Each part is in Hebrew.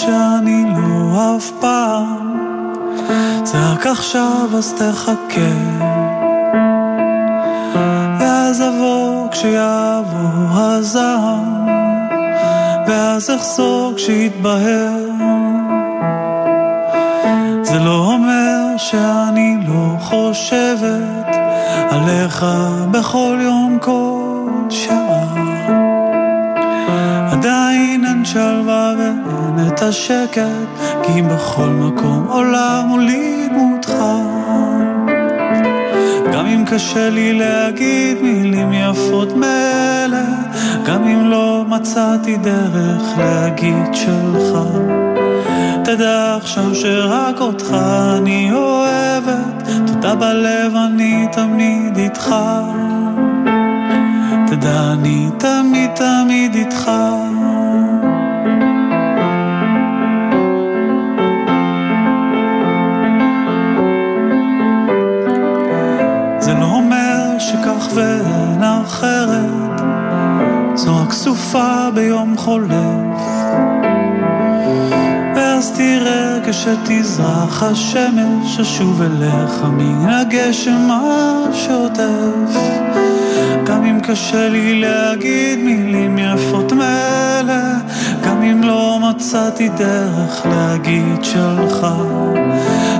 שאני לא אף פעם. זה רק עכשיו אז תחכה. ואז אבוא כשיעבור הזעם ואז אחזור כשיתבהר זה לא אומר שאני לא חושבת עליך בכל יום כל שעה. עדיין אין שלווה ואין את השקט, כי בכל מקום עולה מולי דמותך. גם אם קשה לי להגיד מילים יפות מאלה, גם אם לא מצאתי דרך להגיד שלך. תדע עכשיו שרק אותך אני אוהבת, תודה בלב אני תמיד איתך. תדע אני תמיד תמיד איתך. זה לא אומר שכך ואין אחרת, זו רק סופה ביום חולף. ואז תראה כשתזרח השמש, אשוב אליך מן הגשם השוטף. גם אם קשה לי להגיד מילים יפות מאלה, גם אם לא מצאתי דרך להגיד שלך.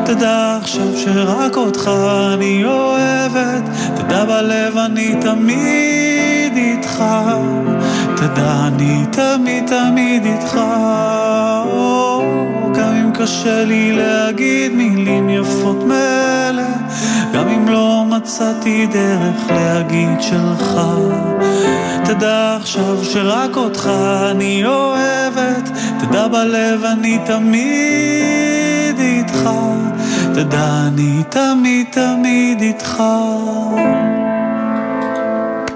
תדע עכשיו שרק אותך אני אוהבת, תדע בלב אני תמיד איתך. תדע אני תמיד תמיד איתך. גם אם קשה לי להגיד מילים יפות מאלה, גם אם לא מצאתי דרך להגיד שלך. תדע עכשיו שרק אותך אני אוהבת, תדע בלב אני תמיד איתך. תדע אני תמיד תמיד איתך.